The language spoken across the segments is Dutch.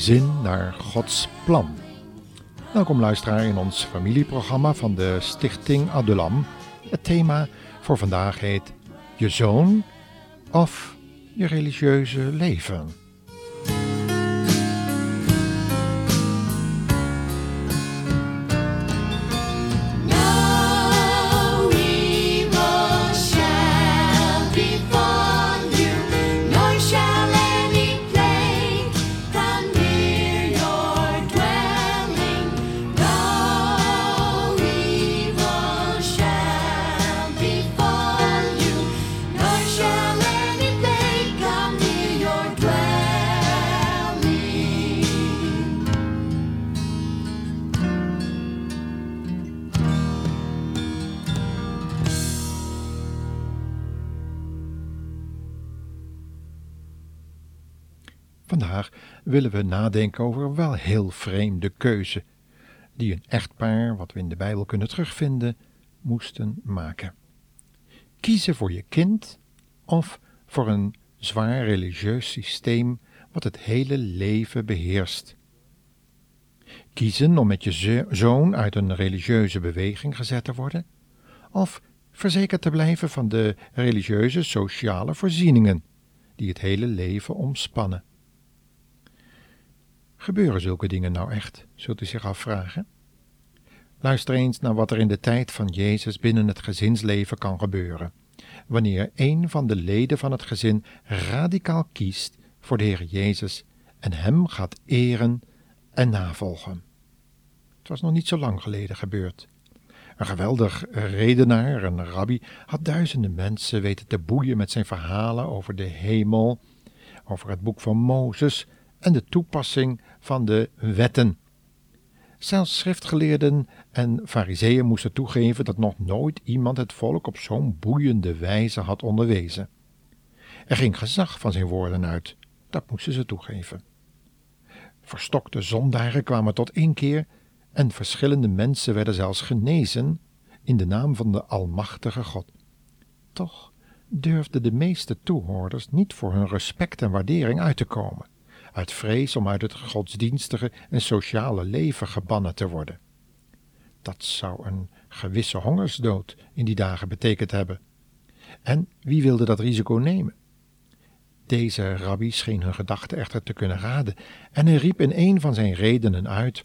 Gezin naar Gods plan. Welkom luisteraar in ons familieprogramma van de Stichting Adulam. Het thema voor vandaag heet Je zoon of je religieuze leven. Willen we nadenken over wel heel vreemde keuze die een echtpaar, wat we in de Bijbel kunnen terugvinden, moesten maken. Kiezen voor je kind of voor een zwaar religieus systeem wat het hele leven beheerst. Kiezen om met je zo- zoon uit een religieuze beweging gezet te worden, of verzekerd te blijven van de religieuze sociale voorzieningen die het hele leven omspannen. Gebeuren zulke dingen nou echt, zult u zich afvragen? Luister eens naar wat er in de tijd van Jezus binnen het gezinsleven kan gebeuren, wanneer een van de leden van het gezin radicaal kiest voor de Heer Jezus en Hem gaat eren en navolgen. Het was nog niet zo lang geleden gebeurd. Een geweldig redenaar, een rabbi, had duizenden mensen weten te boeien met zijn verhalen over de hemel, over het boek van Mozes en de toepassing van de wetten. Zelfs schriftgeleerden en fariseeën moesten toegeven dat nog nooit iemand het volk op zo'n boeiende wijze had onderwezen. Er ging gezag van zijn woorden uit, dat moesten ze toegeven. Verstokte zondaren kwamen tot inkeer en verschillende mensen werden zelfs genezen in de naam van de Almachtige God. Toch durfden de meeste toehoorders niet voor hun respect en waardering uit te komen, uit vrees om uit het godsdienstige en sociale leven gebannen te worden. Dat zou een gewisse hongersdood in die dagen betekend hebben. En wie wilde dat risico nemen? Deze rabbi scheen hun gedachten echter te kunnen raden, en hij riep in een van zijn redenen uit: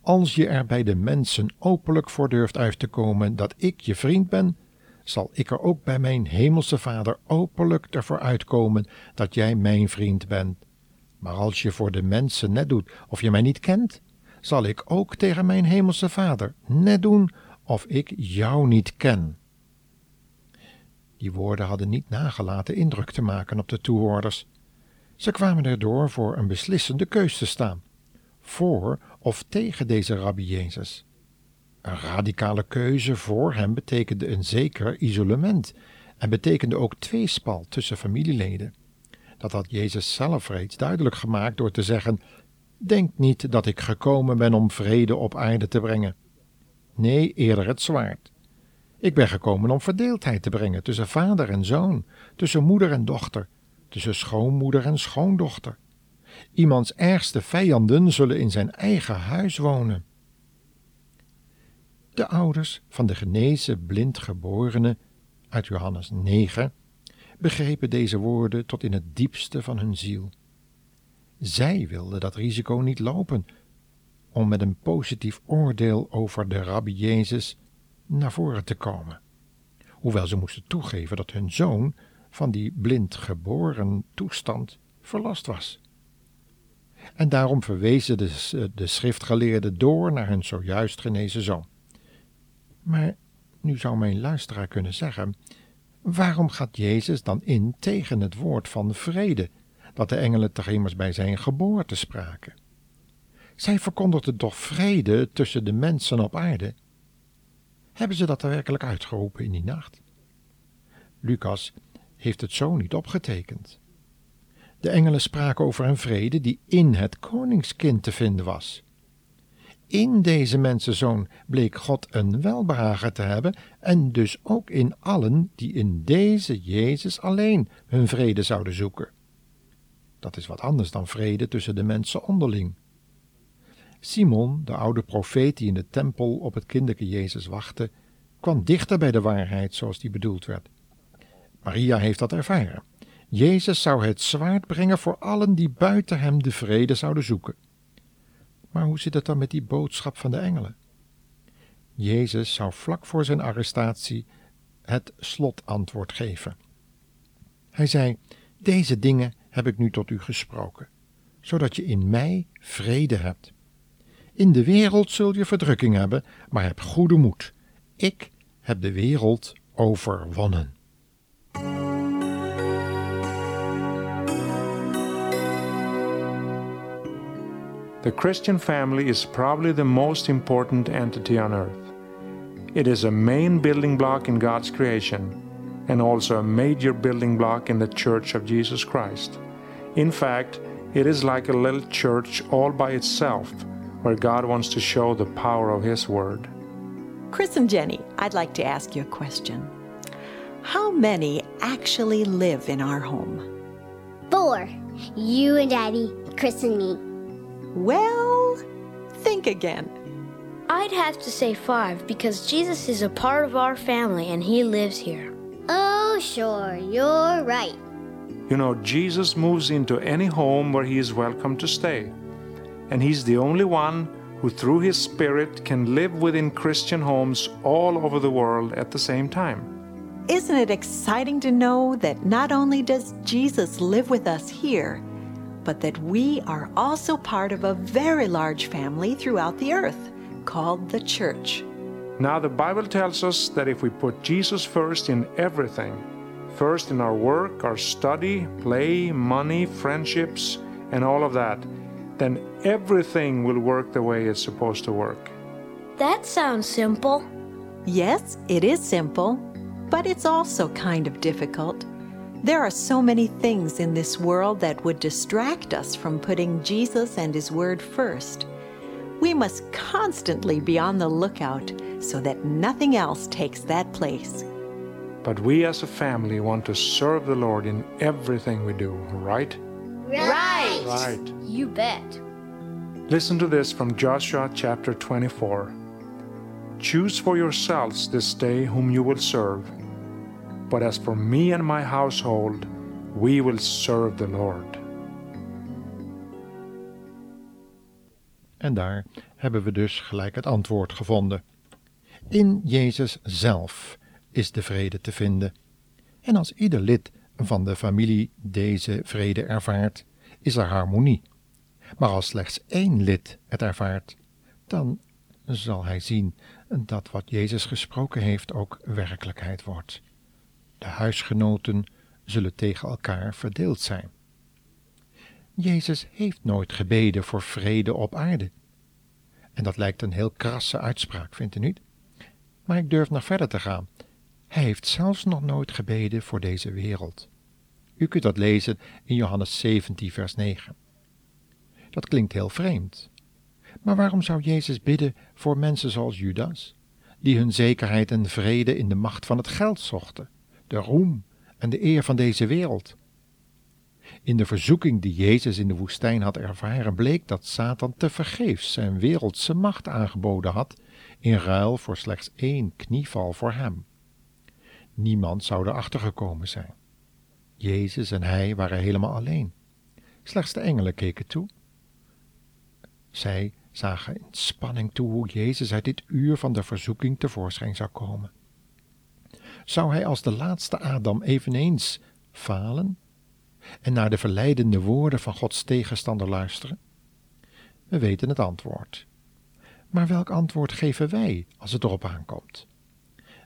Als je er bij de mensen openlijk voor durft uit te komen dat ik je vriend ben, zal ik er ook bij mijn hemelse Vader openlijk ervoor uitkomen dat jij mijn vriend bent. Maar als je voor de mensen net doet of je mij niet kent, zal ik ook tegen mijn hemelse Vader net doen of ik jou niet ken. Die woorden hadden niet nagelaten indruk te maken op de toehoorders. Ze kwamen erdoor voor een beslissende keus te staan, voor of tegen deze rabbi Jezus. Een radicale keuze voor hem betekende een zeker isolement en betekende ook tweespal tussen familieleden. Dat had Jezus zelf reeds duidelijk gemaakt door te zeggen: Denk niet dat ik gekomen ben om vrede op aarde te brengen. Nee, eerder het zwaard. Ik ben gekomen om verdeeldheid te brengen tussen vader en zoon, tussen moeder en dochter, tussen schoonmoeder en schoondochter. Iemands ergste vijanden zullen in zijn eigen huis wonen. De ouders van de genezen blindgeborene uit Johannes 9 begrepen deze woorden tot in het diepste van hun ziel. Zij wilden dat risico niet lopen om met een positief oordeel over de rabbi Jezus naar voren te komen, hoewel ze moesten toegeven dat hun zoon van die blind geboren toestand verlost was. En daarom verwezen de, de schriftgeleerden door naar hun zojuist genezen zoon. Maar nu zou mijn luisteraar kunnen zeggen: waarom gaat Jezus dan in tegen het woord van vrede, dat de engelen immers bij zijn geboorte spraken. Zij verkondigden toch vrede tussen de mensen op aarde? Hebben ze dat er werkelijk uitgeroepen in die nacht? Lucas heeft het zo niet opgetekend. De engelen spraken over een vrede die in het koningskind te vinden was. In deze mensenzoon bleek God een welbehagen te hebben en dus ook in allen die in deze Jezus alleen hun vrede zouden zoeken. Dat is wat anders dan vrede tussen de mensen onderling. Simon, de oude profeet die in de tempel op het kinderke Jezus wachtte, kwam dichter bij de waarheid zoals die bedoeld werd. Maria heeft dat ervaren. Jezus zou het zwaard brengen voor allen die buiten hem de vrede zouden zoeken. Maar hoe zit het dan met die boodschap van de engelen? Jezus zou vlak voor zijn arrestatie het slotantwoord geven. Hij zei: Deze dingen heb ik nu tot u gesproken, zodat je in mij vrede hebt. In de wereld zul je verdrukking hebben, maar heb goede moed. Ik heb de wereld overwonnen. The Christian family is probably the most important entity on earth. It is a main building block in God's creation and also a major building block in the Church of Jesus Christ. In fact, it is like a little church all by itself where God wants to show the power of His Word. Chris and Jenny, I'd like to ask you a question. How many actually live in our home? Four. You and Daddy, Chris and me. Well, think again. I'd have to say five because Jesus is a part of our family and he lives here. Oh, sure, you're right. You know, Jesus moves into any home where He is welcome to stay. And He's the only one who, through His Spirit, can live within Christian homes all over the world at the same time. Isn't it exciting to know that not only does Jesus live with us here, but that we are also part of a very large family throughout the earth called the church? Now, the Bible tells us that if we put Jesus first in everything, first in our work, our study, play, money, friendships, and all of that, then everything will work the way it's supposed to work. That sounds simple. Yes, it is simple, but it's also kind of difficult. There are so many things in this world that would distract us from putting Jesus and His Word first. We must constantly be on the lookout so that nothing else takes that place. But we as a family want to serve the Lord in everything we do, right? Right. Right. You bet. Listen to this from Joshua chapter 24. Choose for yourselves this day whom you will serve. But as for me and my household, we will serve the Lord. En daar hebben we dus gelijk het antwoord gevonden. In Jezus zelf is de vrede te vinden. En als ieder lid van de familie deze vrede ervaart, is er harmonie. Maar als slechts één lid het ervaart, dan zal hij zien dat wat Jezus gesproken heeft ook werkelijkheid wordt. De huisgenoten zullen tegen elkaar verdeeld zijn. Jezus heeft nooit gebeden voor vrede op aarde. En dat lijkt een heel krasse uitspraak, vindt u niet? Maar ik durf nog verder te gaan. Hij heeft zelfs nog nooit gebeden voor deze wereld. U kunt dat lezen in Johannes 17, vers 9. Dat klinkt heel vreemd. Maar waarom zou Jezus bidden voor mensen zoals Judas, die hun zekerheid en vrede in de macht van het geld zochten, de roem en de eer van deze wereld? In de verzoeking die Jezus in de woestijn had ervaren, bleek dat Satan tevergeefs zijn wereldse macht aangeboden had, in ruil voor slechts één knieval voor hem. Niemand zou erachter gekomen zijn. Jezus en hij waren helemaal alleen. Slechts de engelen keken toe. Zij zagen in spanning toe hoe Jezus uit dit uur van de verzoeking tevoorschijn zou komen. Zou hij als de laatste Adam eveneens falen en naar de verleidende woorden van Gods tegenstander luisteren? We weten het antwoord. Maar welk antwoord geven wij als het erop aankomt?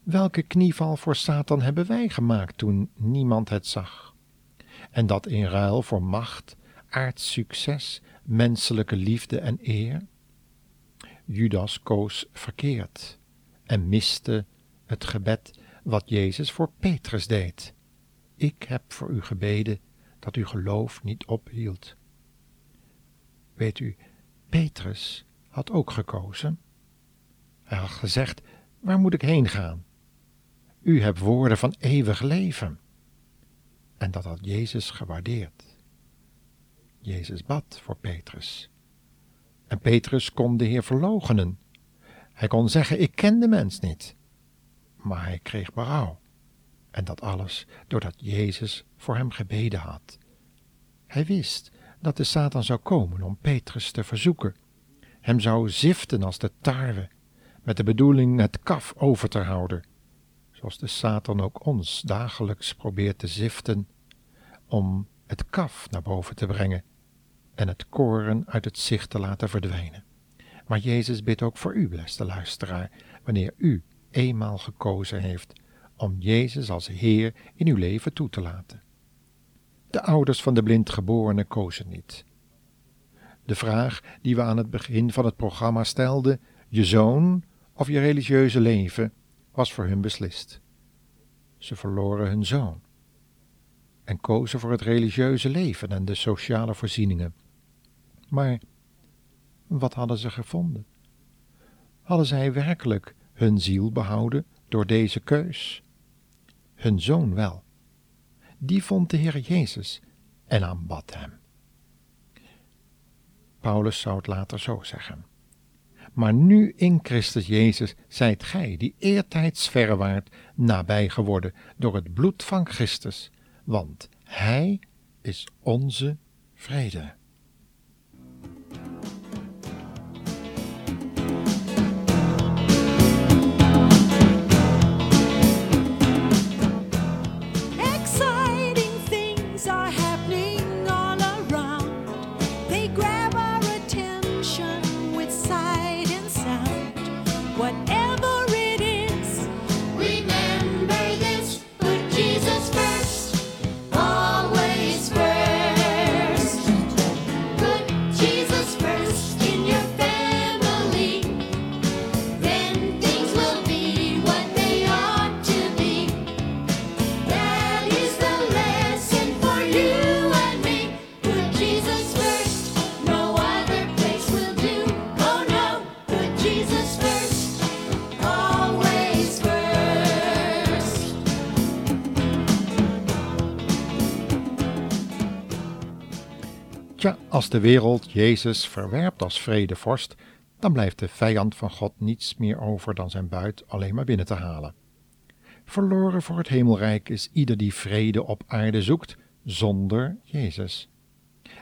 Welke knieval voor Satan hebben wij gemaakt toen niemand het zag? en dat in ruil voor macht, aards succes, menselijke liefde en eer? Judas koos verkeerd en miste het gebed wat Jezus voor Petrus deed. Ik heb voor u gebeden dat uw geloof niet ophield. Weet u, Petrus had ook gekozen. Hij had gezegd: Waar moet ik heen gaan? U hebt woorden van eeuwig leven. En dat had Jezus gewaardeerd. Jezus bad voor Petrus. En Petrus kon de Heer verloochenen. Hij kon zeggen: Ik ken de mens niet. Maar hij kreeg berouw. En dat alles doordat Jezus voor hem gebeden had. Hij wist dat de Satan zou komen om Petrus te verzoeken, hem zou ziften als de tarwe, met de bedoeling het kaf over te houden, zoals de Satan ook ons dagelijks probeert te ziften, om het kaf naar boven te brengen en het koren uit het zicht te laten verdwijnen. Maar Jezus bidt ook voor u, beste luisteraar, wanneer u eenmaal gekozen heeft om Jezus als Heer in uw leven toe te laten. De ouders van de blindgeborene kozen niet. De vraag die we aan het begin van het programma stelden, je zoon of je religieuze leven, was voor hun beslist. Ze verloren hun zoon en kozen voor het religieuze leven en de sociale voorzieningen. Maar wat hadden ze gevonden? Hadden zij werkelijk hun ziel behouden door deze keus? Hun zoon wel. Die vond de Heer Jezus en aanbad hem. Paulus zou het later zo zeggen. Maar nu in Christus Jezus zijt gij, die eertijds verre waart, nabij geworden door het bloed van Christus, want Hij is onze vrede. Als de wereld Jezus verwerpt als vredevorst, dan blijft de vijand van God niets meer over dan zijn buit alleen maar binnen te halen. Verloren voor het hemelrijk is ieder die vrede op aarde zoekt zonder Jezus.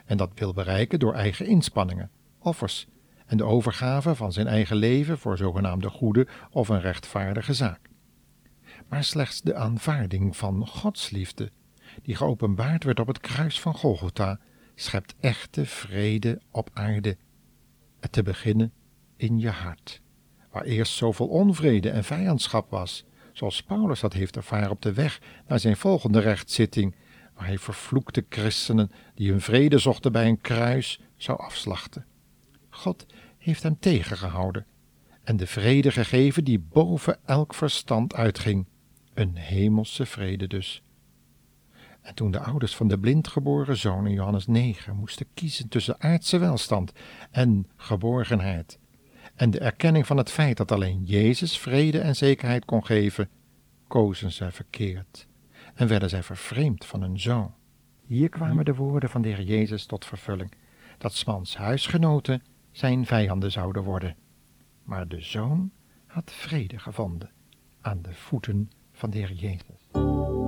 En dat wil bereiken door eigen inspanningen, offers en de overgave van zijn eigen leven voor zogenaamde goede of een rechtvaardige zaak. Maar slechts de aanvaarding van Gods liefde, die geopenbaard werd op het kruis van Golgotha, schept echte vrede op aarde. Te beginnen in je hart, waar eerst zoveel onvrede en vijandschap was, zoals Paulus dat heeft ervaren op de weg naar zijn volgende rechtszitting, waar hij vervloekte christenen die hun vrede zochten bij een kruis zou afslachten. God heeft hem tegengehouden en de vrede gegeven die boven elk verstand uitging, een hemelse vrede dus. En toen de ouders van de blindgeboren zoon in Johannes 9 moesten kiezen tussen aardse welstand en geborgenheid, en de erkenning van het feit dat alleen Jezus vrede en zekerheid kon geven, kozen zij verkeerd en werden zij vervreemd van hun zoon. Hier kwamen de woorden van de Heer Jezus tot vervulling, dat Smans huisgenoten zijn vijanden zouden worden. Maar de zoon had vrede gevonden aan de voeten van de Heer Jezus.